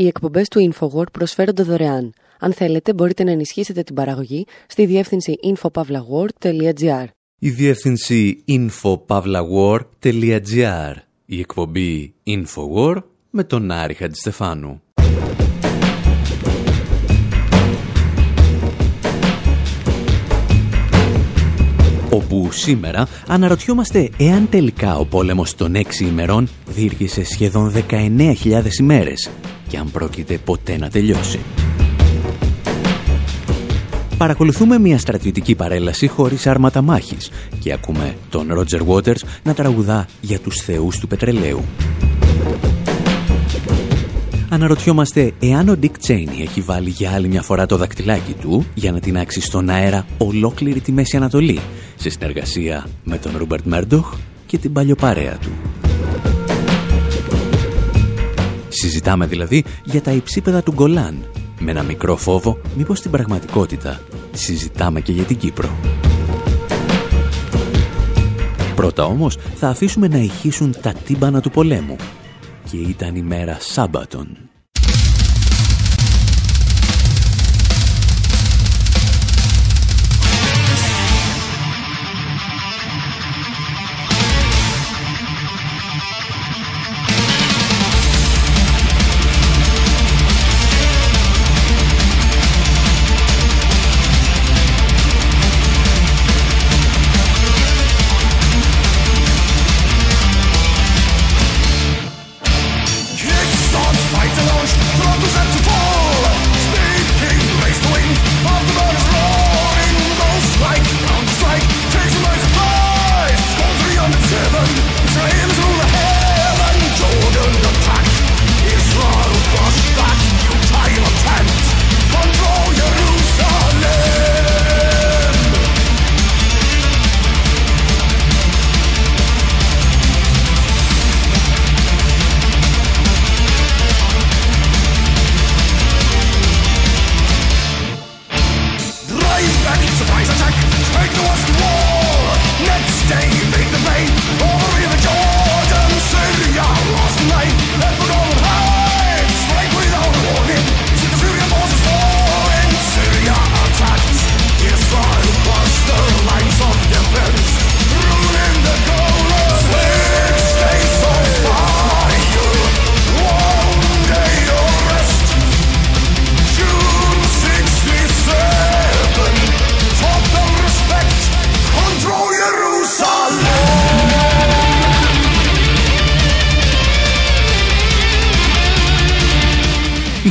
Οι εκπομπές του InfoWord προσφέρονται δωρεάν. Αν θέλετε, μπορείτε να ενισχύσετε την παραγωγή στη διεύθυνση infopavlagor.gr. Η διεύθυνση infopavlagor.gr. Η εκπομπή InfoWord με τον Άρη Χατζηστεφάνου. όπου σήμερα αναρωτιόμαστε εάν τελικά ο πόλεμος των έξι ημερών διήρκησε σχεδόν 19.000 ημέρες και αν πρόκειται ποτέ να τελειώσει. Παρακολουθούμε μια στρατιωτική παρέλαση χωρίς άρματα μάχης και ακούμε τον Ρότζερ Waters να τραγουδά για τους θεούς του πετρελαίου. Αναρωτιόμαστε εάν ο Dick Cheney έχει βάλει για άλλη μια φορά το δακτυλάκι του για να τεινάξει στον αέρα ολόκληρη τη Μέση Ανατολή σε συνεργασία με τον Ρούμπερτ Μέρντοχ και την παλιοπαρέα του. Συζητάμε δηλαδή για τα υψίπεδα του Γκολάν με ένα μικρό φόβο μήπως στην πραγματικότητα συζητάμε και για την Κύπρο. Πρώτα όμως θα αφήσουμε να ηχήσουν τα τύμπανα του πολέμου και ήταν η μέρα Σάμπατον.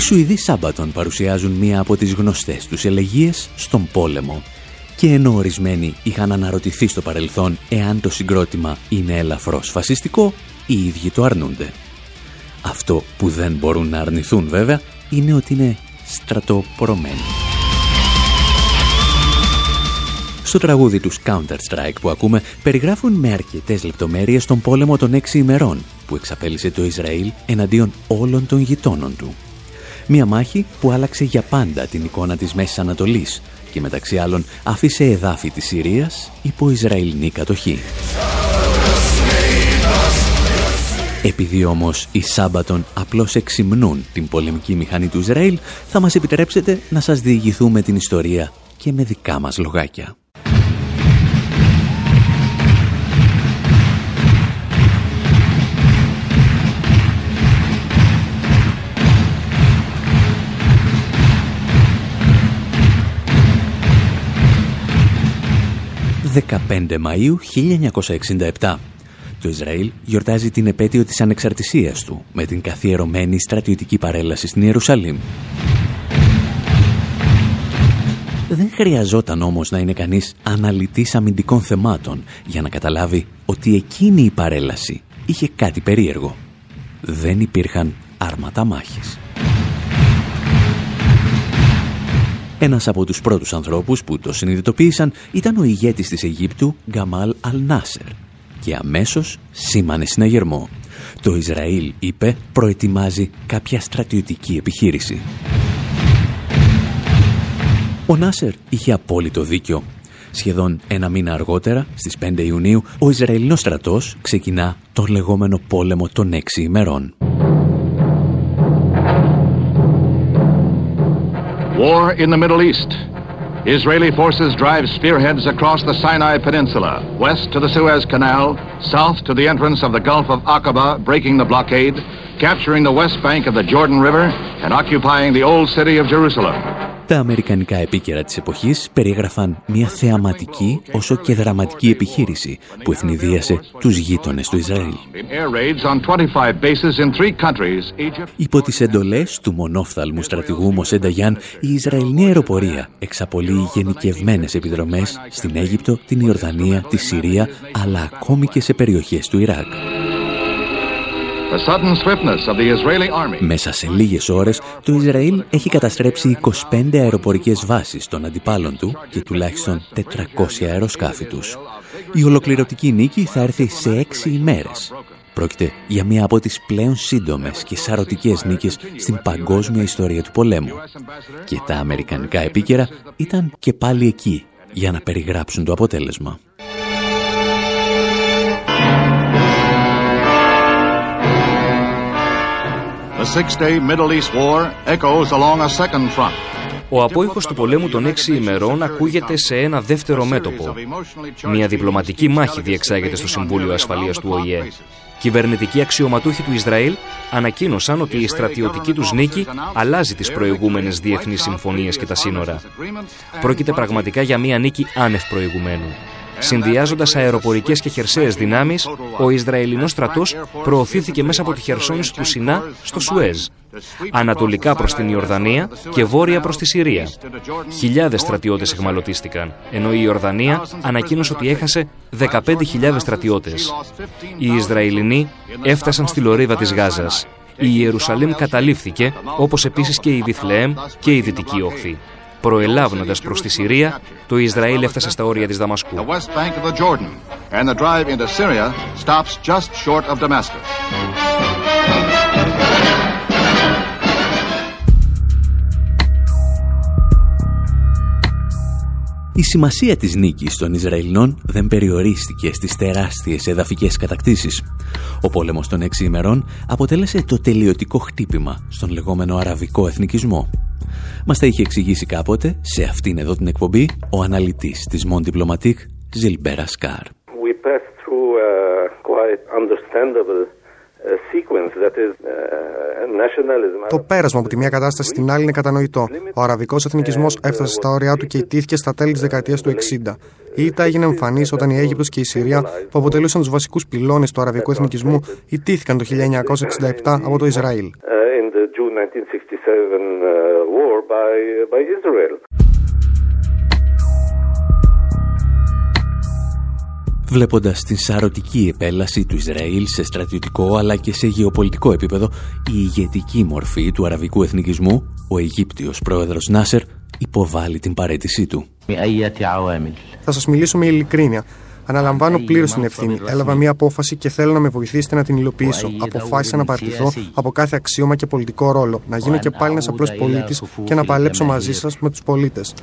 Σουηδοί Σάμπατον παρουσιάζουν μία από τις γνωστές τους ελεγίες στον πόλεμο. Και ενώ ορισμένοι είχαν αναρωτηθεί στο παρελθόν εάν το συγκρότημα είναι ελαφρώς φασιστικό, οι ίδιοι το αρνούνται. Αυτό που δεν μπορούν να αρνηθούν βέβαια είναι ότι είναι στρατοπορωμένοι. Στο τραγούδι τους Counter-Strike που ακούμε περιγράφουν με αρκετές λεπτομέρειες τον πόλεμο των έξι ημερών που εξαπέλυσε το Ισραήλ εναντίον όλων των γειτόνων του. Μια μάχη που άλλαξε για πάντα την εικόνα της Μέσης Ανατολής και μεταξύ άλλων άφησε εδάφη της Συρίας υπό Ισραηλινή κατοχή. Επειδή όμως οι Σάμπατον απλώς εξυμνούν την πολεμική μηχανή του Ισραήλ, θα μας επιτρέψετε να σας διηγηθούμε την ιστορία και με δικά μας λογάκια. 15 Μαΐου 1967. Το Ισραήλ γιορτάζει την επέτειο της ανεξαρτησίας του με την καθιερωμένη στρατιωτική παρέλαση στην Ιερουσαλήμ. Δεν χρειαζόταν όμως να είναι κανείς αναλυτής αμυντικών θεμάτων για να καταλάβει ότι εκείνη η παρέλαση είχε κάτι περίεργο. Δεν υπήρχαν άρματα μάχης. Ένας από τους πρώτους ανθρώπους που το συνειδητοποίησαν ήταν ο ηγέτης της Αιγύπτου Γκαμάλ Αλ-Νάσερ και αμέσως σήμανε συναγερμό. Το Ισραήλ, είπε, προετοιμάζει κάποια στρατιωτική επιχείρηση. Ο Νάσερ είχε απόλυτο δίκιο. Σχεδόν ένα μήνα αργότερα, στις 5 Ιουνίου, ο Ισραηλινός στρατός ξεκινά τον λεγόμενο πόλεμο των έξι ημερών. War in the Middle East. Israeli forces drive spearheads across the Sinai Peninsula, west to the Suez Canal, south to the entrance of the Gulf of Aqaba, breaking the blockade, capturing the west bank of the Jordan River, and occupying the old city of Jerusalem. Τα αμερικανικά επίκαιρα της εποχής περιέγραφαν μια θεαματική όσο και δραματική επιχείρηση που ευνηδίασε τους γείτονες του Ισραήλ. Υπό τις εντολές του μονόφθαλμου στρατηγού Μοσέντα Γιάν, η Ισραηλινή αεροπορία εξαπολύει γενικευμένες επιδρομές στην Αίγυπτο, την Ιορδανία, τη Συρία, αλλά ακόμη και σε περιοχές του Ιράκ. Μέσα σε λίγες ώρες, το Ισραήλ έχει καταστρέψει 25 αεροπορικές βάσεις των αντιπάλων του και τουλάχιστον 400 αεροσκάφη τους. Η ολοκληρωτική νίκη θα έρθει σε 6 ημέρες. Πρόκειται για μία από τις πλέον σύντομες και σαρωτικές νίκες στην παγκόσμια ιστορία του πολέμου. Και τα αμερικανικά επίκαιρα ήταν και πάλι εκεί για να περιγράψουν το αποτέλεσμα. Ο απόϊχος του πολέμου των έξι ημερών ακούγεται σε ένα δεύτερο μέτωπο. Μια διπλωματική μάχη διεξάγεται στο Συμβούλιο Ασφαλείας του ΟΗΕ. Κυβερνητικοί αξιωματούχοι του Ισραήλ ανακοίνωσαν ότι η στρατιωτική τους νίκη αλλάζει τις προηγούμενες διεθνείς συμφωνίες και τα σύνορα. Πρόκειται πραγματικά για μια νίκη άνευ προηγουμένου. Συνδυάζοντας αεροπορικές και χερσαίες δυνάμεις, ο Ισραηλινός στρατός προωθήθηκε μέσα από τη χερσόνηση του Σινά στο Σουέζ, ανατολικά προς την Ιορδανία και βόρεια προς τη Συρία. Χιλιάδες στρατιώτες εχμαλωτίστηκαν, ενώ η Ιορδανία ανακοίνωσε ότι έχασε 15.000 στρατιώτες. Οι Ισραηλινοί έφτασαν στη λωρίδα της Γάζας. Η Ιερουσαλήμ καταλήφθηκε, όπως επίσης και η Βιθλεέμ και η Δυτική Όχθη. Προελάβνοντας προς τη Συρία, το Ισραήλ έφτασε στα όρια της Δαμασκού. Η σημασία της νίκης των Ισραηλινών δεν περιορίστηκε στις τεράστιες εδαφικές κατακτήσεις. Ο πόλεμος των έξι ημερών αποτέλεσε το τελειωτικό χτύπημα στον λεγόμενο αραβικό εθνικισμό. Μας τα είχε εξηγήσει κάποτε σε αυτήν εδώ την εκπομπή ο αναλυτής της Mon Diplomatique, Ζιλμπέρα Σκάρ. Το πέρασμα από τη μία κατάσταση στην άλλη είναι κατανοητό. Ο αραβικός εθνικισμός έφτασε στα όρια του και ιτήθηκε στα τέλη της δεκαετίας του 60. Η ήττα έγινε εμφανής όταν η Αίγυπτος και η Συρία, που αποτελούσαν τους βασικούς πυλώνες του αραβικού εθνικισμού, ιτήθηκαν το 1967 από το Ισραήλ. Βλέποντας την σαρωτική επέλαση του Ισραήλ σε στρατιωτικό αλλά και σε γεωπολιτικό επίπεδο, η ηγετική μορφή του αραβικού εθνικισμού, ο Αιγύπτιος πρόεδρος Νάσερ, υποβάλλει την παρέτησή του. Θα σας μιλήσω με ειλικρίνεια. Αναλαμβάνω πλήρως την ευθύνη. Έλαβα μια απόφαση και θέλω να με βοηθήσετε να την υλοποιήσω. Αποφάσισα να παρτιθώ από κάθε αξίωμα και πολιτικό ρόλο. Να γίνω και πάλι ένας απλός πολίτης και να παλέψω μαζί σας με τους πολίτες.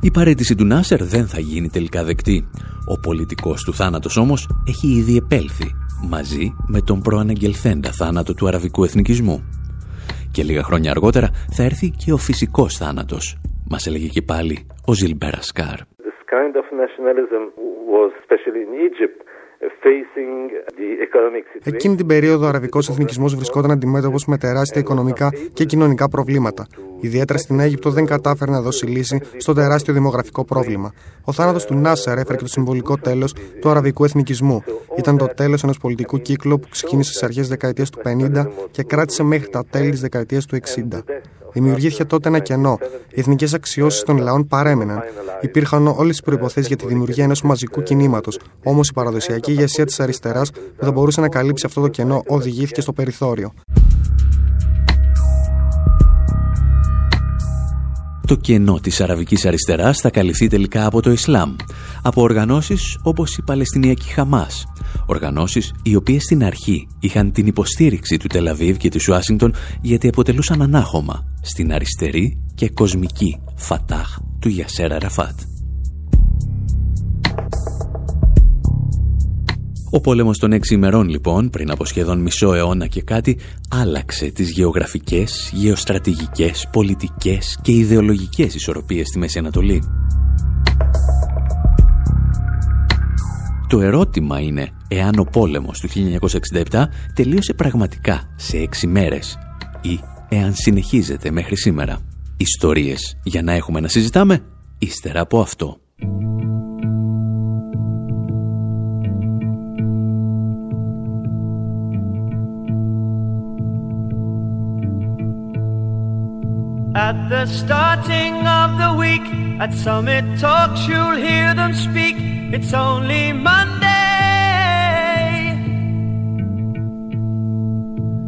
Η παρέτηση του Νάσερ δεν θα γίνει τελικά δεκτή. Ο πολιτικός του θάνατος όμως έχει ήδη επέλθει μαζί με τον προαναγγελθέντα θάνατο του αραβικού εθνικισμού. Και λίγα χρόνια αργότερα θα έρθει και ο φυσικός θάνατος. Μας έλεγε και πάλι ο Ζιλμπέρα Σκάρ. Εκείνη την περίοδο ο αραβικός εθνικισμός βρισκόταν αντιμέτωπος με τεράστια οικονομικά και κοινωνικά προβλήματα. Ιδιαίτερα στην Αίγυπτο δεν κατάφερε να δώσει λύση στο τεράστιο δημογραφικό πρόβλημα. Ο θάνατος του Νάσερ έφερε και το συμβολικό τέλος του αραβικού εθνικισμού. Ήταν το τέλος ενός πολιτικού κύκλου που ξεκίνησε στις αρχές δεκαετίας του 50 και κράτησε μέχρι τα τέλη της δεκαετίας του 60. Δημιουργήθηκε τότε ένα κενό. Οι εθνικές αξιώσεις των λαών παρέμεναν. Υπήρχαν όλες οι προποθέσει για τη δημιουργία ενός μαζικού κινήματος. Όμως η παραδοσιακή ηγεσία της αριστεράς που θα μπορούσε να καλύψει αυτό το κενό οδηγήθηκε στο περιθώριο. Το κενό της αραβικής αριστεράς θα καλυφθεί τελικά από το Ισλάμ, από οργανώσεις όπως η Παλαιστινιακή Χαμάς, οργανώσεις οι οποίες στην αρχή είχαν την υποστήριξη του Τελαβίβ και της Ουάσιγκτον γιατί αποτελούσαν ανάχωμα στην αριστερή και κοσμική Φατάχ του Γιασέρα Ραφάτ. Ο πόλεμος των έξι ημερών λοιπόν, πριν από σχεδόν μισό αιώνα και κάτι, άλλαξε τις γεωγραφικές, γεωστρατηγικές, πολιτικές και ιδεολογικές ισορροπίες στη Μέση Ανατολή. Το ερώτημα είναι εάν ο πόλεμος του 1967 τελείωσε πραγματικά σε έξι μέρες ή εάν συνεχίζεται μέχρι σήμερα. Ιστορίες για να έχουμε να συζητάμε ύστερα από αυτό. At the starting of the week, at Summit Talks, you'll hear them speak. It's only Monday.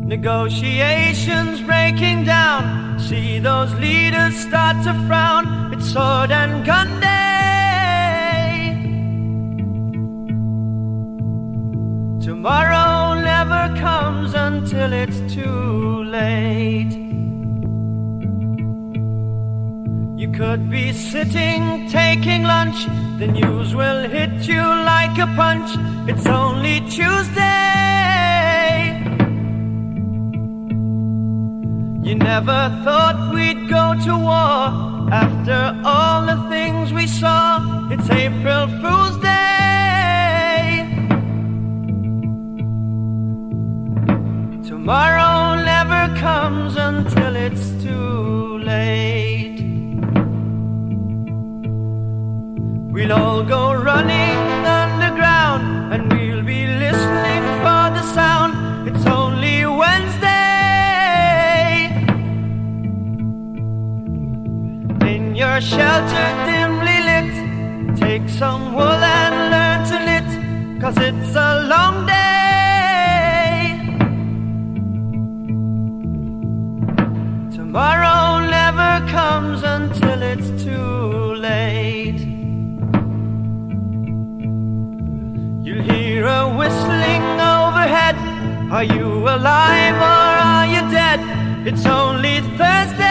Negotiations breaking down. See those leaders start to frown. It's sword and gun day. You could be sitting taking lunch, the news will hit you like a punch. It's only Tuesday. You never thought we'd go to war after all the things we saw. It's April Fool's Day. Tomorrow never comes until it's We'll all go running underground and we'll be listening for the sound. It's only Wednesday. In your shelter Are you alive or are you dead? It's only Thursday.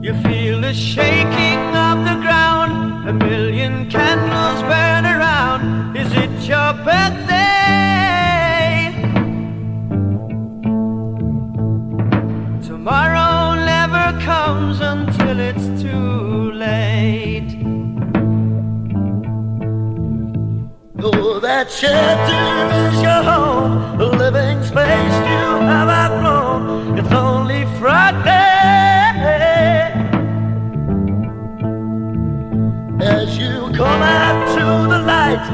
You feel the shaking of the ground. A million candles burn around. Is it your birthday? That shelter is your home, the living space you have outgrown. It's only Friday. As you come out to the light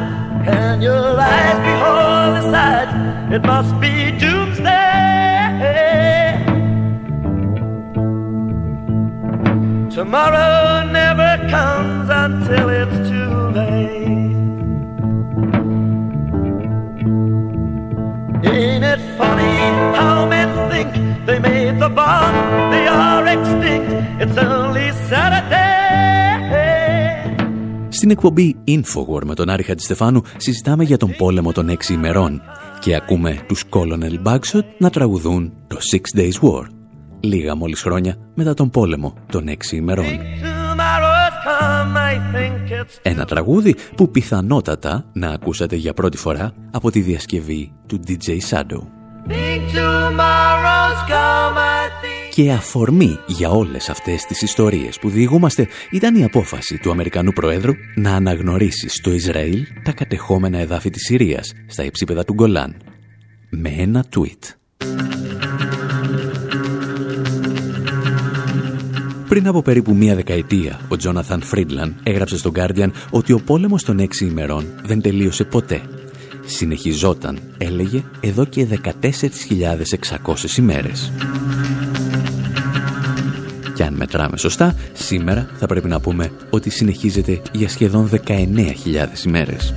and your eyes behold the sight, it must be doomsday. Tomorrow they are extinct, it's only Saturday. Στην εκπομπή Infowar με τον Άρη Χατζηστεφάνου συζητάμε για τον πόλεμο των έξι ημερών και ακούμε τους Colonel Bagshot να τραγουδούν το Six Days War, λίγα μόλις χρόνια μετά τον πόλεμο των έξι ημερών. Ένα τραγούδι που πιθανότατα να ακούσατε για πρώτη φορά από τη διασκευή του DJ Shadow. Και αφορμή για όλες αυτές τις ιστορίες που διηγούμαστε ήταν η απόφαση του Αμερικανού Προέδρου να αναγνωρίσει στο Ισραήλ τα κατεχόμενα εδάφη της Συρίας στα υψίπεδα του Γκολάν με ένα tweet. Πριν από περίπου μία δεκαετία, ο Τζόναθαν Φρίντλαν έγραψε στο Guardian ότι ο πόλεμος των έξι ημερών δεν τελείωσε ποτέ. Συνεχιζόταν, έλεγε, εδώ και 14.600 ημέρες. Και αν μετράμε σωστά, σήμερα θα πρέπει να πούμε ότι συνεχίζεται για σχεδόν 19.000 ημέρες.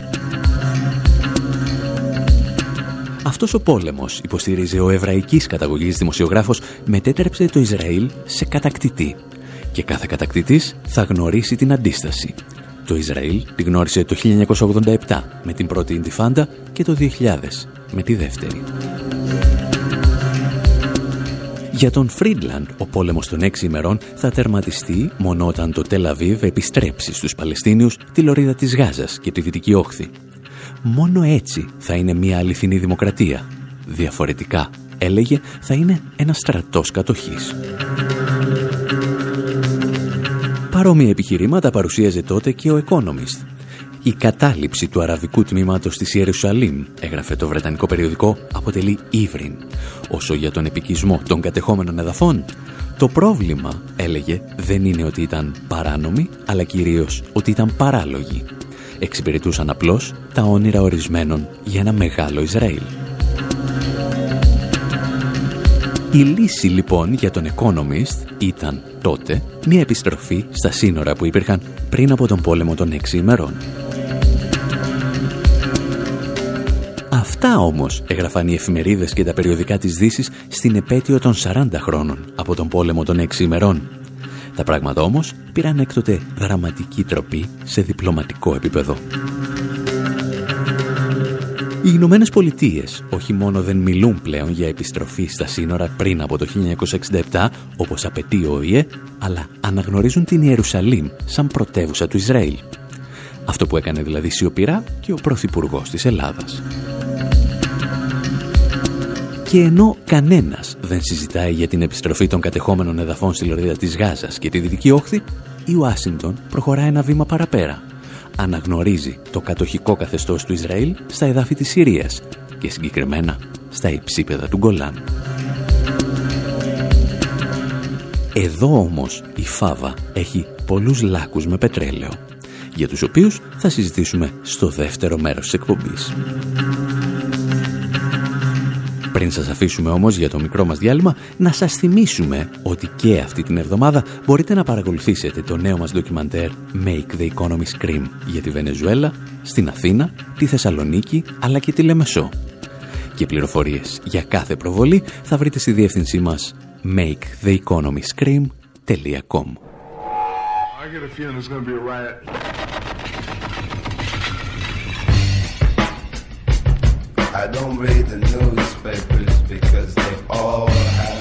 Αυτός ο πόλεμος, υποστηρίζει ο εβραϊκής καταγωγής δημοσιογράφος, μετέτρεψε το Ισραήλ σε κατακτητή και κάθε κατακτητής θα γνωρίσει την αντίσταση. Το Ισραήλ τη γνώρισε το 1987 με την πρώτη Ιντιφάντα και το 2000 με τη δεύτερη. Για τον Φρίντλαντ, ο πόλεμος των έξι ημερών θα τερματιστεί μόνο όταν το Τελαβίβ επιστρέψει στους Παλαιστίνιους τη λωρίδα της Γάζας και τη Δυτική Όχθη. Μόνο έτσι θα είναι μια αληθινή δημοκρατία. Διαφορετικά, έλεγε, θα είναι ένα στρατός κατοχής. Παρόμοια επιχειρήματα παρουσίαζε τότε και ο Economist. Η κατάληψη του αραβικού τμήματος της Ιερουσαλήμ, έγραφε το βρετανικό περιοδικό, αποτελεί ύβριν. Όσο για τον επικισμό των κατεχόμενων εδαφών, το πρόβλημα, έλεγε, δεν είναι ότι ήταν παράνομοι, αλλά κυρίως ότι ήταν παράλογοι. Εξυπηρετούσαν απλώς τα όνειρα ορισμένων για ένα μεγάλο Ισραήλ. Η λύση λοιπόν για τον Economist ήταν τότε μια επιστροφή στα σύνορα που υπήρχαν πριν από τον πόλεμο των έξι ημερών. Αυτά όμως έγραφαν οι εφημερίδες και τα περιοδικά της δύσης στην επέτειο των 40 χρόνων από τον πόλεμο των έξι ημερών. Τα πράγματα όμως πήραν έκτοτε δραματική τροπή σε διπλωματικό επίπεδο. Οι Ηνωμένες Πολιτείες όχι μόνο δεν μιλούν πλέον για επιστροφή στα σύνορα πριν από το 1967, όπως απαιτεί ο ΙΕ, αλλά αναγνωρίζουν την Ιερουσαλήμ σαν πρωτεύουσα του Ισραήλ. Αυτό που έκανε δηλαδή σιωπηρά και ο Πρωθυπουργός της Ελλάδας. Και ενώ κανένας δεν συζητάει για την επιστροφή των κατεχόμενων εδαφών στη λωρίδα της Γάζας και τη Δυτική Όχθη, η Ουάσιντον προχωρά ένα βήμα παραπέρα. Αναγνωρίζει το κατοχικό καθεστώς του Ισραήλ στα εδάφη της Συρίας και συγκεκριμένα στα υψίπεδα του Γκολάν. Εδώ όμως η Φάβα έχει πολλούς λάκους με πετρέλαιο, για τους οποίους θα συζητήσουμε στο δεύτερο μέρος της εκπομπής. Πριν σας αφήσουμε όμως για το μικρό μας διάλειμμα, να σας θυμίσουμε ότι και αυτή την εβδομάδα μπορείτε να παρακολουθήσετε το νέο μας ντοκιμαντέρ Make the Economy Scream για τη Βενεζουέλα, στην Αθήνα, τη Θεσσαλονίκη αλλά και τη Λεμεσό. Και πληροφορίες για κάθε προβολή θα βρείτε στη διεύθυνσή μας maketheeconomyscream.com I don't read the newspapers because they all have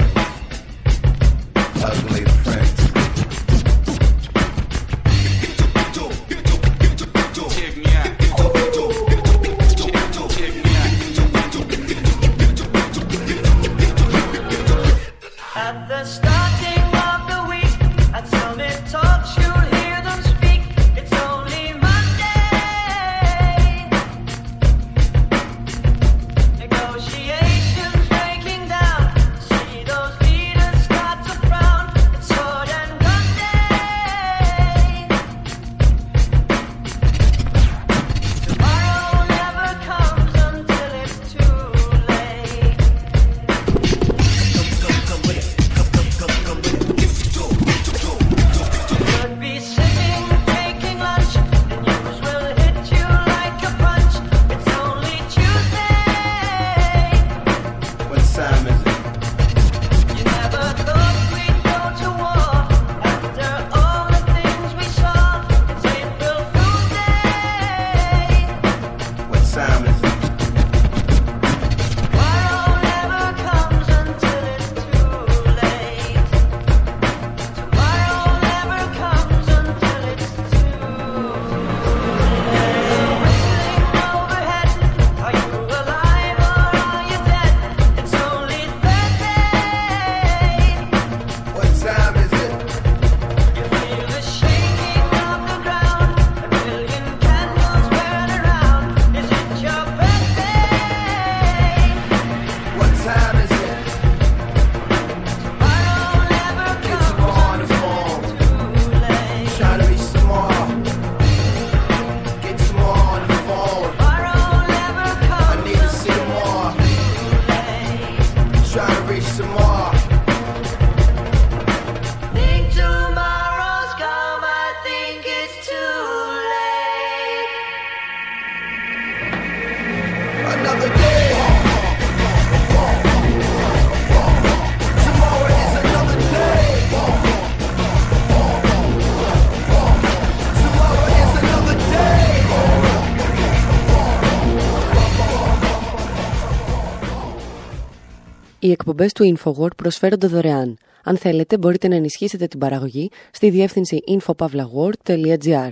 Οι εκπομπές του InfoWord προσφέρονται δωρεάν. Αν θέλετε μπορείτε να ενισχύσετε την παραγωγή στη διεύθυνση infopavlagor.gr.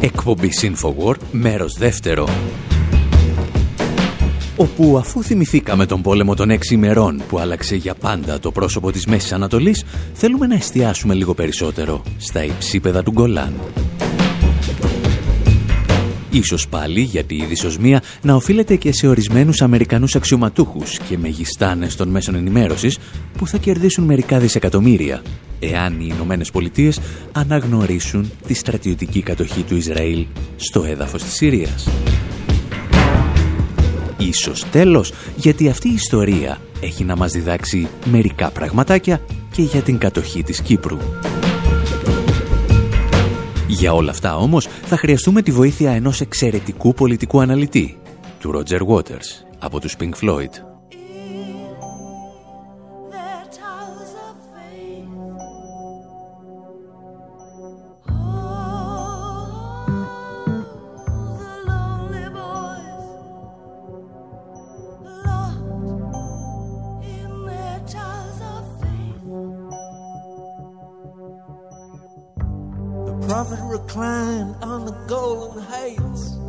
Εκπομπή InfoWord, μέρος δεύτερο όπου αφού θυμηθήκαμε τον πόλεμο των έξι ημερών που άλλαξε για πάντα το πρόσωπο της Μέσης Ανατολής, θέλουμε να εστιάσουμε λίγο περισσότερο στα υψίπεδα του Γκολάν. Ίσως πάλι γιατί η δυσοσμία να οφείλεται και σε ορισμένους Αμερικανούς αξιωματούχους και μεγιστάνες των μέσων ενημέρωσης που θα κερδίσουν μερικά δισεκατομμύρια εάν οι Ηνωμένες Πολιτείες αναγνωρίσουν τη στρατιωτική κατοχή του Ισραήλ στο έδαφος της Συρίας. Ίσως τέλος, γιατί αυτή η ιστορία έχει να μας διδάξει μερικά πραγματάκια και για την κατοχή της Κύπρου. Για όλα αυτά όμως θα χρειαστούμε τη βοήθεια ενός εξαιρετικού πολιτικού αναλυτή, του Roger Waters, από τους Pink Floyd. Recline on the Golden Heights.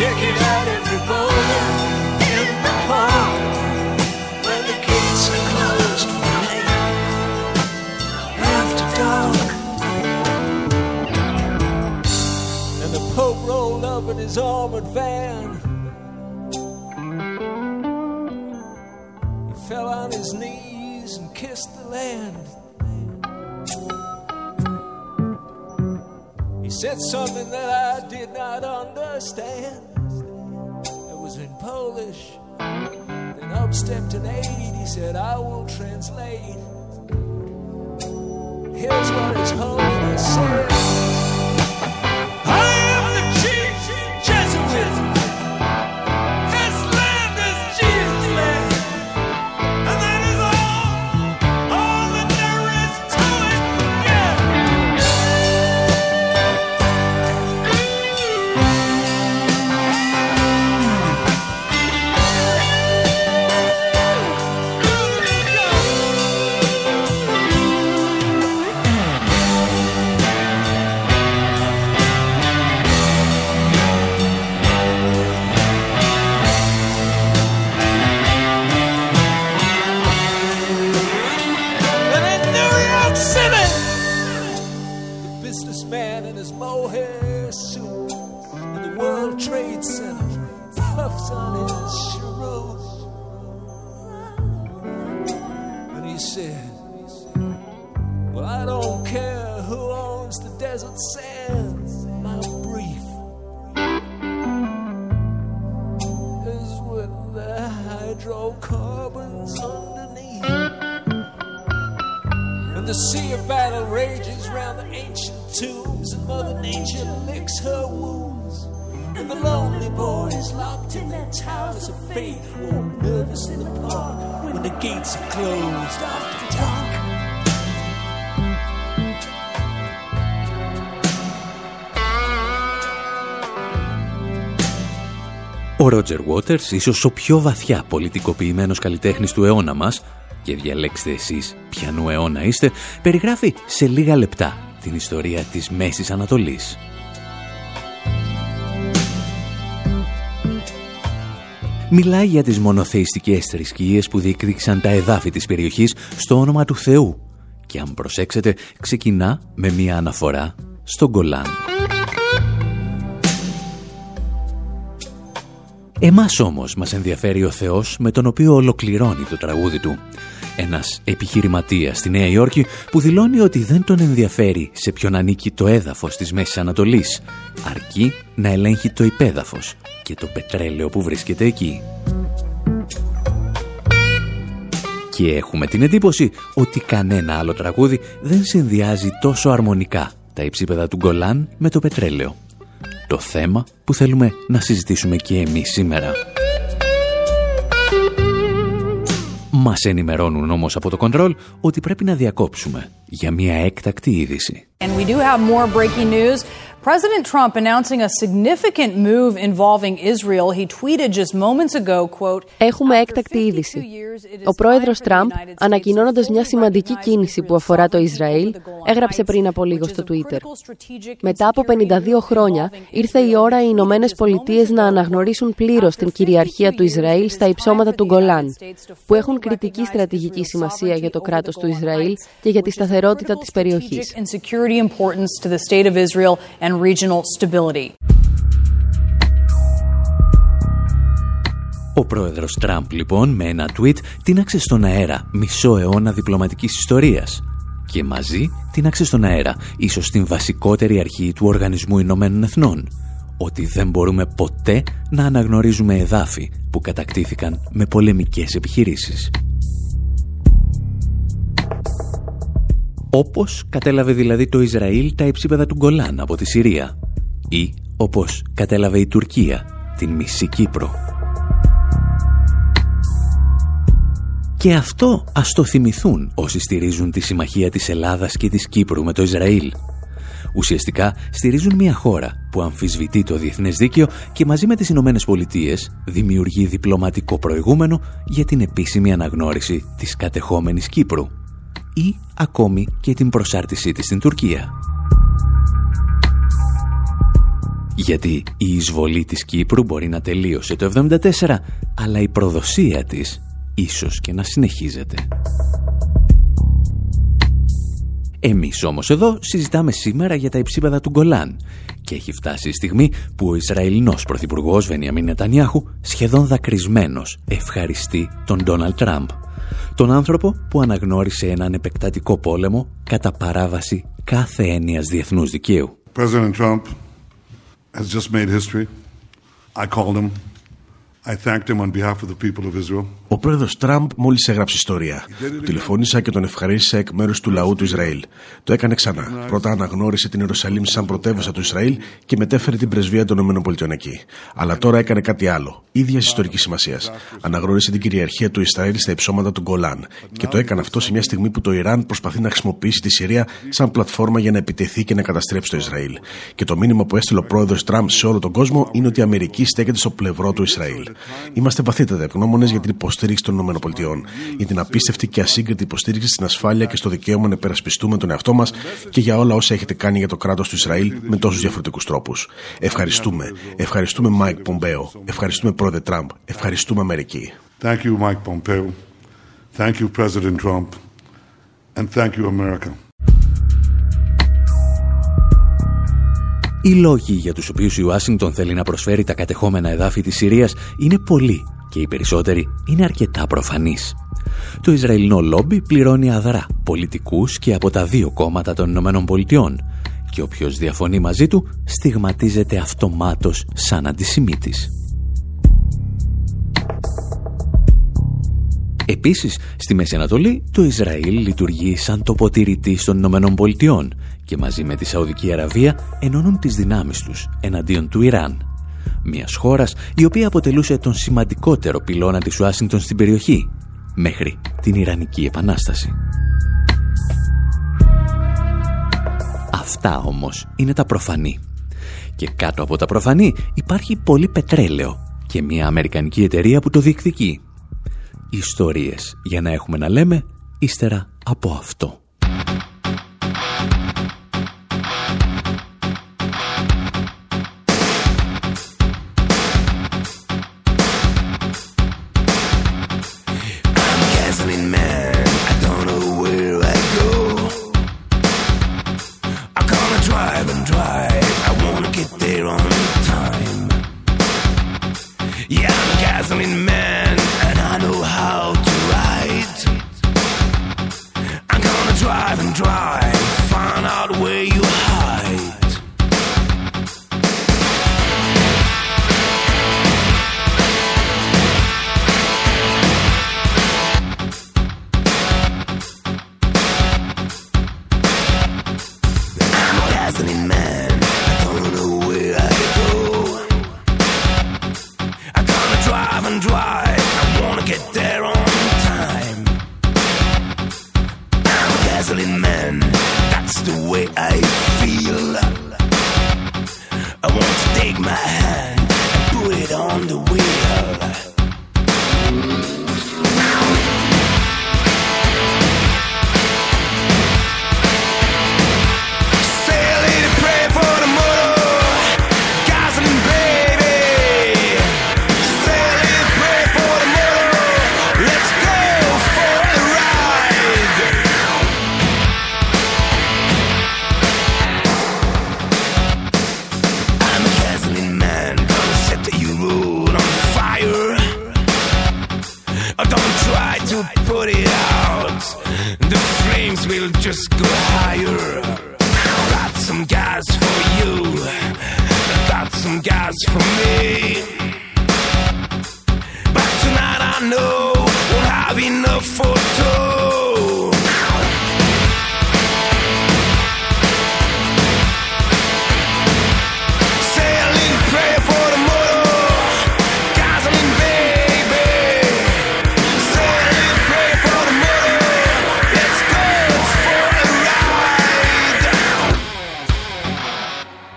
Check it out every boulder in the park when the gates are closed for night after dark. And the Pope rolled up in his armored van. He fell on his knees and kissed the land. said something that I did not understand. Then up stepped an aide, he said, I will translate. Here's what his holiness said. Ρότζερ Waters, ίσως ο πιο βαθιά πολιτικοποιημένος καλλιτέχνης του αιώνα μας, και διαλέξτε εσείς ποιανού αιώνα είστε, περιγράφει σε λίγα λεπτά την ιστορία της Μέσης Ανατολής. Μιλάει για τις μονοθεϊστικές θρησκείες που διεκδίκησαν τα εδάφη της περιοχής στο όνομα του Θεού και αν προσέξετε ξεκινά με μια αναφορά στον Γκολάν. Εμάς όμως μας ενδιαφέρει ο Θεός με τον οποίο ολοκληρώνει το τραγούδι του. Ένας επιχειρηματίας στη Νέα Υόρκη που δηλώνει ότι δεν τον ενδιαφέρει σε ποιον ανήκει το έδαφος της Μέσης Ανατολής, αρκεί να ελέγχει το υπέδαφος και το πετρέλαιο που βρίσκεται εκεί. Και έχουμε την εντύπωση ότι κανένα άλλο τραγούδι δεν συνδυάζει τόσο αρμονικά τα υψίπεδα του Γκολάν με το πετρέλαιο. Το θέμα που θέλουμε να συζητήσουμε και εμείς σήμερα. Μας ενημερώνουν όμως από το κοντρόλ ότι πρέπει να διακόψουμε για μια έκτακτη είδηση. And we do have more breaking news. President Trump announcing a significant move involving Israel. He tweeted just moments ago, quote, Έχουμε έκτακτη είδηση. Ο πρόεδρος Τραμπ, ανακοινώνοντας μια σημαντική κίνηση που αφορά το Ισραήλ, έγραψε πριν από λίγο στο Twitter. Μετά από 52 χρόνια, ήρθε η ώρα οι Ηνωμένες Πολιτείες να αναγνωρίσουν πλήρως την κυριαρχία του Ισραήλ στα υψώματα του Γκολάν, που έχουν κριτική στρατηγική σημασία για το κράτος του Ισραήλ και για τη σταθερότητα της περιοχής. Ο πρόεδρος Τραμπ λοιπόν με ένα tweet τίναξε στον αέρα μισό αιώνα διπλωματικής ιστορίας. Και μαζί τίναξε στον αέρα ίσως την βασικότερη αρχή του Οργανισμού Ηνωμένων Εθνών. Ότι δεν μπορούμε ποτέ να αναγνωρίζουμε εδάφη που κατακτήθηκαν με πολεμικές επιχειρήσεις. Όπως κατέλαβε δηλαδή το Ισραήλ τα υψίπεδα του Γκολάν από τη Συρία ή όπως κατέλαβε η Τουρκία την μισή Κύπρο. Και αυτό ας το θυμηθούν όσοι στηρίζουν τη συμμαχία της Ελλάδας και της Κύπρου με το Ισραήλ. Ουσιαστικά στηρίζουν μια χώρα που αμφισβητεί το διεθνές δίκαιο και μαζί με τις Ηνωμένες Πολιτείες δημιουργεί διπλωματικό προηγούμενο για την επίσημη αναγνώριση της κατεχόμενης Κύπρου ή ακόμη και την προσάρτησή της στην Τουρκία. Γιατί η εισβολή της Κύπρου μπορεί να τελείωσε το 1974, αλλά η προδοσία της ίσως και να συνεχίζεται. Εμείς όμως εδώ συζητάμε σήμερα για τα υψίπεδα του Γκολάν και έχει φτάσει η στιγμή που ο Ισραηλινός Πρωθυπουργός Βενιαμίν Νετανιάχου σχεδόν δακρυσμένος ευχαριστεί τον Ντόναλτ Τραμπ τον άνθρωπο που αναγνώρισε έναν επεκτατικό πόλεμο κατά παράβαση κάθε έννοιας διεθνούς δικαίου. President Trump has just made history. I called him I thanked him on behalf of the people of Israel. Ο πρόεδρος Τραμπ μόλις έγραψε ιστορία. Τηλεφώνησα και τον ευχαρίστησα εκ μέρους του λαού του Ισραήλ. Το έκανε ξανά. Πρώτα αναγνώρισε την Ιερουσαλήμ σαν πρωτεύουσα του Ισραήλ και μετέφερε την πρεσβεία των ΗΠΑ εκεί. Αλλά τώρα έκανε κάτι άλλο, ίδιας ιστορικής σημασίας. Αναγνώρισε την κυριαρχία του Ισραήλ στα υψώματα του Γκολάν. Και το έκανε αυτό σε μια στιγμή που το Ιράν προσπαθεί να χρησιμοποιήσει τη Συρία σαν πλατφόρμα για να επιτεθεί και να καταστρέψει το Ισραήλ. Και το μήνυμα που έστειλε ο πρόεδρος Τραμπ σε όλο τον κόσμο είναι ότι η Αμερική στέκεται στο πλευρό του Ισραήλ. Είμαστε βαθύτατα ευγνώμονες για την υποστήριξη των ΗΠΑ, για την απίστευτη και ασύγκριτη υποστήριξη στην ασφάλεια και στο δικαίωμα να υπερασπιστούμε τον εαυτό μας και για όλα όσα έχετε κάνει για το κράτος του Ισραήλ με τόσους διαφορετικούς τρόπους. Ευχαριστούμε. Ευχαριστούμε, Μάικ Πομπέο. Ευχαριστούμε, πρόεδρε Τραμπ. Ευχαριστούμε, Αμερική. Thank you, Mike Pompeo. Thank you, President Trump. And thank you, America. Οι λόγοι για τους οποίους η Ουάσιγκτον θέλει να προσφέρει τα κατεχόμενα εδάφη της Συρίας είναι πολλοί και οι περισσότεροι είναι αρκετά προφανείς. Το Ισραηλινό λόμπι πληρώνει αδρά πολιτικούς και από τα δύο κόμματα των Ηνωμένων Πολιτειών και όποιος διαφωνεί μαζί του στιγματίζεται αυτομάτως σαν αντισημίτης. Επίσης, στη Μέση Ανατολή, το Ισραήλ λειτουργεί σαν τοποτηρητή των Ηνωμένων Πολιτειών και μαζί με τη Σαουδική Αραβία ενώνουν τις δυνάμεις τους εναντίον του Ιράν. Μιας χώρας η οποία αποτελούσε τον σημαντικότερο πυλώνα της Ουάσιγκτον στην περιοχή μέχρι την Ιρανική Επανάσταση. Αυτά όμως είναι τα προφανή. Και κάτω από τα προφανή υπάρχει πολύ πετρέλαιο και μια αμερικανική εταιρεία που το διεκδικεί. Ιστορίες για να έχουμε να λέμε ύστερα από αυτό. Drive and drive. Some gas for you. Got some gas for me. But tonight I know won't have enough for two.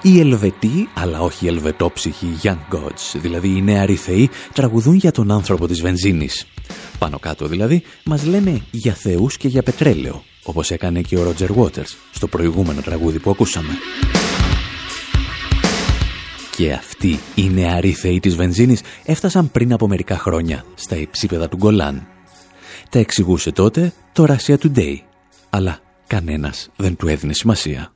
Οι Ελβετοί, αλλά όχι Ελβετόψυχοι Young Gods, δηλαδή οι νεαροί θεοί, τραγουδούν για τον άνθρωπο της βενζίνης. Πάνω κάτω δηλαδή, μας λένε για θεούς και για πετρέλαιο, όπως έκανε και ο Ρότζερ Waters στο προηγούμενο τραγούδι που ακούσαμε. Και αυτοί οι νεαροί θεοί της βενζίνης έφτασαν πριν από μερικά χρόνια στα υψίπεδα του Γκολάν. Τα εξηγούσε τότε το Russia Today, αλλά κανένας δεν του έδινε σημασία.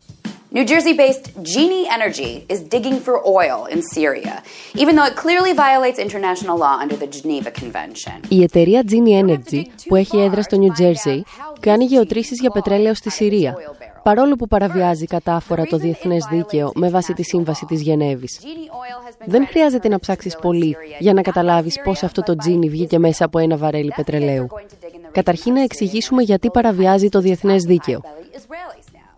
New Jersey based Genie Energy is digging for oil in Syria, even though it clearly violates international law under the Geneva Convention. Η εταιρεία Genie Energy, που έχει έδρα στο New Jersey, κάνει γεωτρήσεις για πετρέλαιο στη Συρία, παρόλο που παραβιάζει κατάφορα το διεθνές δίκαιο με βάση τη Σύμβαση της Γενέβης. Δεν χρειάζεται να ψάξεις πολύ για να καταλάβεις πώς αυτό το Genie βγήκε μέσα από ένα βαρέλι πετρελαίου. Καταρχήν να εξηγήσουμε γιατί παραβιάζει το διεθνές δίκαιο.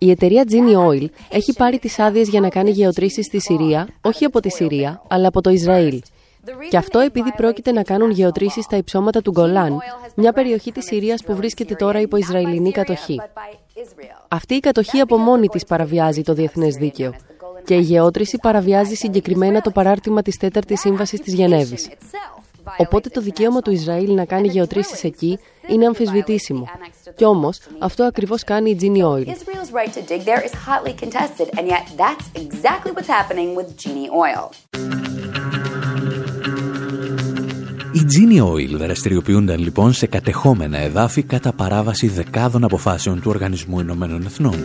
Η εταιρεία Genie Oil έχει πάρει τις άδειες για να κάνει γεωτρήσεις στη Συρία, όχι από τη Συρία, αλλά από το Ισραήλ. Και αυτό επειδή πρόκειται να κάνουν γεωτρήσεις στα υψώματα του Γκολάν, μια περιοχή της Συρίας που βρίσκεται τώρα υπό Ισραηλινή κατοχή. Αυτή η κατοχή από μόνη της παραβιάζει το διεθνές δίκαιο. Και η γεώτρηση παραβιάζει συγκεκριμένα το παράρτημα της τέταρτης σύμβασης της Γενέβης. Οπότε το δικαίωμα του Ισραήλ να κάνει γεωτρήσεις εκεί είναι αμφισβητήσιμο. Κι όμως, αυτό ακριβώς κάνει η Genie Oil. Israel's right to dig there is hotly contested, and yet that's exactly what's happening with Genie Oil. Οι Genie Oil δραστηριοποιούνταν λοιπόν σε κατεχόμενα εδάφη κατά παράβαση δεκάδων αποφάσεων του Οργανισμού Ηνωμένων Εθνών.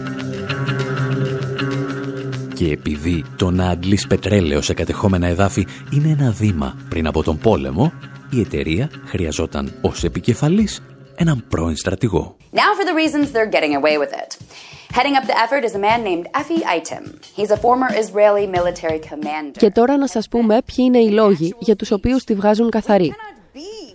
Και επειδή το να αντλείς πετρέλαιο σε κατεχόμενα εδάφη είναι ένα βήμα πριν από τον πόλεμο, η εταιρεία χρειαζόταν ως επικεφαλής έναν πρώην στρατηγό. Now for the reasons they're getting away with it. Heading up the effort is a man named Efi Item. He's a former Israeli military commander. Και τώρα να σας πούμε ποιοι είναι οι λόγοι για τους οποίους τη βγάζουν καθαρή.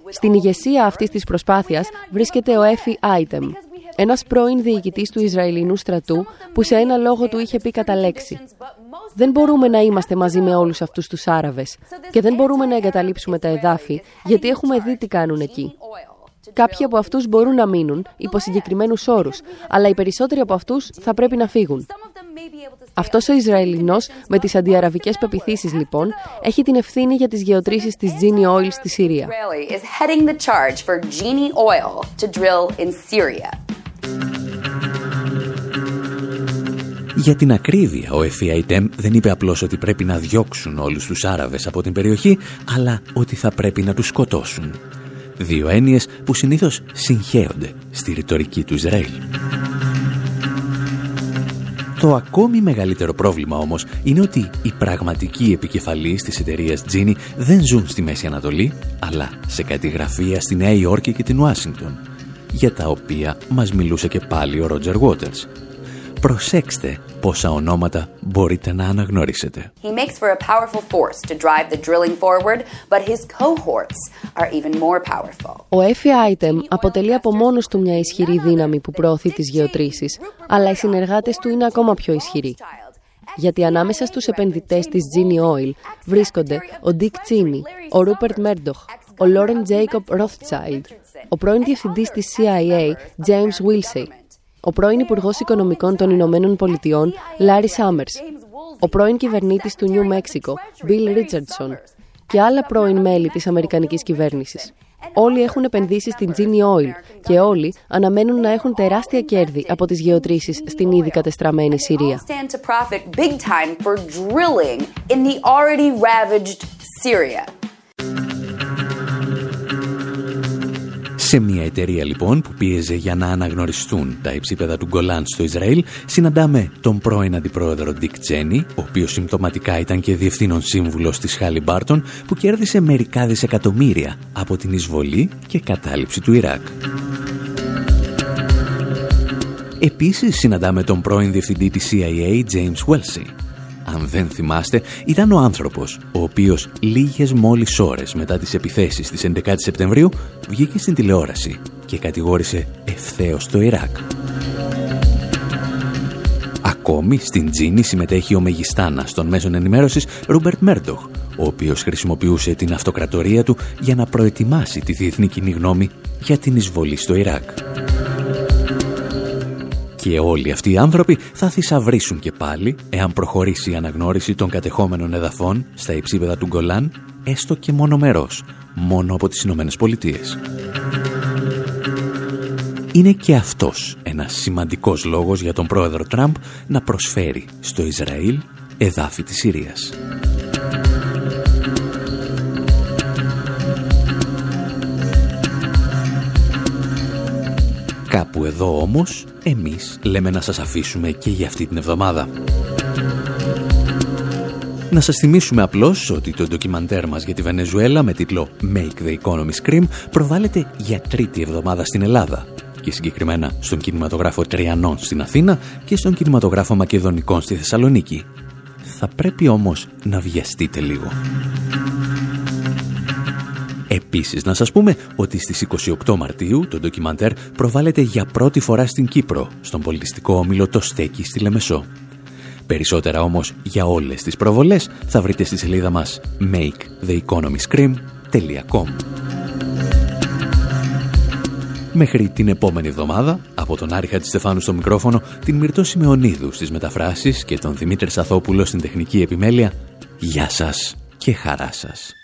Στην ηγεσία αυτής της προσπάθειας βρίσκεται ο Έφη Άιτεμ, ένας πρώην διοικητής του Ισραηλινού στρατού που σε ένα λόγο του είχε πει κατά λέξη «Δεν μπορούμε να είμαστε μαζί με όλους αυτούς τους Άραβες και δεν μπορούμε να εγκαταλείψουμε τα εδάφη γιατί έχουμε δει τι κάνουν εκεί». Κάποιοι από αυτούς μπορούν να μείνουν υπό συγκεκριμένους όρους, αλλά οι περισσότεροι από αυτούς θα πρέπει να φύγουν. Αυτός ο Ισραηλινός με τις αντιαραβικές πεπιθήσεις λοιπόν έχει την ευθύνη για τις γεωτρήσεις της Genie Oil στη Συρία. Israeli is heading the charge for Genie Oil to drill in Syria. Για την ακρίβεια, ο FITM δεν είπε απλώς ότι πρέπει να διώξουν όλους τους Άραβες από την περιοχή, αλλά ότι θα πρέπει να τους σκοτώσουν. Δύο έννοιες που συνήθως συγχέονται στη ρητορική του Ισραήλ. Το ακόμη μεγαλύτερο πρόβλημα όμως είναι ότι οι πραγματικοί επικεφαλείς της εταιρείας Gini δεν ζουν στη Μέση Ανατολή, αλλά σε κάτι γραφεία στη Νέα Υόρκη και την Ουάσιγκτον, για τα οποία μας μιλούσε και πάλι ο Ρότζερ Waters. Προσέξτε πόσα ονόματα μπορείτε να αναγνωρίσετε. He makes for a powerful force to drive the drilling forward, but his cohorts are even more powerful. Ο Εφη Άιτεμ αποτελεί από μόνος του μια ισχυρή δύναμη που προωθεί τις γεωτρήσεις, αλλά οι συνεργάτες του είναι ακόμα πιο ισχυροί. Γιατί ανάμεσα στους επενδυτές της Genie Oil βρίσκονται ο Dick Cheney, ο Rupert Murdoch, ο Lauren Jacob Rothschild, ο πρώην διευθυντής της CIA James Wilsey, ο πρώην Υπουργός Οικονομικών των Ηνωμένων Πολιτειών, Λάρι Σάμερς, ο πρώην κυβερνήτης του Νιου Μέξικο, Bill Richardson και άλλα πρώην μέλη της Αμερικανικής κυβέρνησης. Όλοι έχουν επενδύσει στην Genie Oil και όλοι αναμένουν να έχουν τεράστια κέρδη από τις γεωτρήσεις στην ήδη κατεστραμμένη Συρία. Σε μια εταιρεία λοιπόν που πίεζε για να αναγνωριστούν τα υψίπεδα του Γκολάν στο Ισραήλ, συναντάμε τον πρώην αντιπρόεδρο Ντίκ Τσένι, ο οποίος συμπτωματικά ήταν και διευθύνων σύμβουλος της Χάλι Μπάρτον, που κέρδισε μερικά δισεκατομμύρια από την εισβολή και κατάληψη του Ιράκ. Επίσης συναντάμε τον πρώην διευθυντή της CIA, James Welsi, αν δεν θυμάστε, ήταν ο άνθρωπος, ο οποίος λίγες μόλις ώρες μετά τις επιθέσεις της 11 Σεπτεμβρίου βγήκε στην τηλεόραση και κατηγόρησε ευθέως το Ιράκ. Ακόμη στην Τζίνη συμμετέχει ο μεγιστάνας των μέσων ενημέρωσης Ρούμπερτ Μέρντοχ, ο οποίος χρησιμοποιούσε την αυτοκρατορία του για να προετοιμάσει τη διεθνή κοινή γνώμη για την εισβολή στο Ιράκ. Και όλοι αυτοί οι άνθρωποι θα θησαυρίσουν και πάλι εάν προχωρήσει η αναγνώριση των κατεχόμενων εδαφών στα υψίπεδα του Γκολάν, έστω και μόνο μερός, μόνο από τις Ηνωμένες Πολιτείες. Είναι και αυτός ένας σημαντικός λόγος για τον πρόεδρο Τραμπ να προσφέρει στο Ισραήλ εδάφη της Συρίας. Κάπου εδώ όμως, εμείς λέμε να σας αφήσουμε και για αυτή την εβδομάδα. Να σας θυμίσουμε απλώς ότι το ντοκιμαντέρ μας για τη Βενεζουέλα με τίτλο «Make the Economy Scream» προβάλλεται για τρίτη εβδομάδα στην Ελλάδα και συγκεκριμένα στον κινηματογράφο Τριανών στην Αθήνα και στον κινηματογράφο Μακεδονικών στη Θεσσαλονίκη. Θα πρέπει όμως να βιαστείτε λίγο. Επίσης να σας πούμε ότι στις 28 Μαρτίου το ντοκιμαντέρ προβάλλεται για πρώτη φορά στην Κύπρο, στον πολιτιστικό όμιλο Το Στέκι στη Λεμεσό. Περισσότερα όμως για όλες τις προβολές θα βρείτε στη σελίδα μας maketheeconomyscream.com Μέχρι την επόμενη εβδομάδα, από τον Άρη Χατζηστεφάνου στο μικρόφωνο, την Μυρτώ Σιμεωνίδου στις μεταφράσεις και τον Δημήτρη Σαθόπουλο στην τεχνική επιμέλεια, γεια σας και χαρά σας.